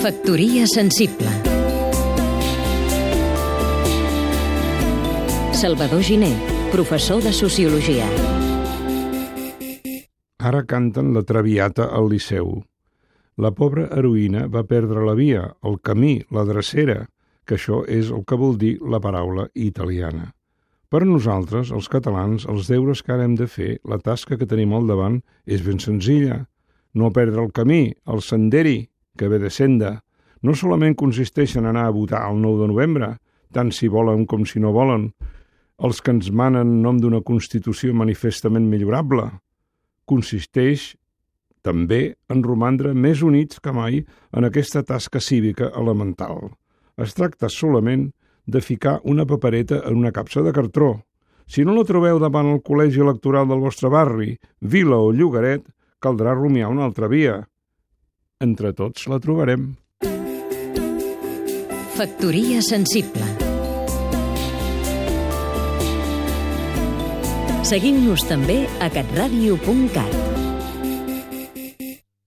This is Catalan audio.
Factoria sensible Salvador Giné, professor de Sociologia Ara canten la Traviata al Liceu. La pobra heroïna va perdre la via, el camí, la drecera, que això és el que vol dir la paraula italiana. Per nosaltres, els catalans, els deures que ara hem de fer, la tasca que tenim al davant, és ben senzilla. No perdre el camí, el senderi, que ve de senda. No solament consisteix en anar a votar el 9 de novembre, tant si volen com si no volen, els que ens manen en nom d'una Constitució manifestament millorable. Consisteix també en romandre més units que mai en aquesta tasca cívica elemental. Es tracta solament de ficar una papereta en una capsa de cartró. Si no la trobeu davant el col·legi electoral del vostre barri, vila o llogaret, caldrà rumiar una altra via. Entre tots la trobarem. Factoria sensible Seguim-nos també a catradio.cat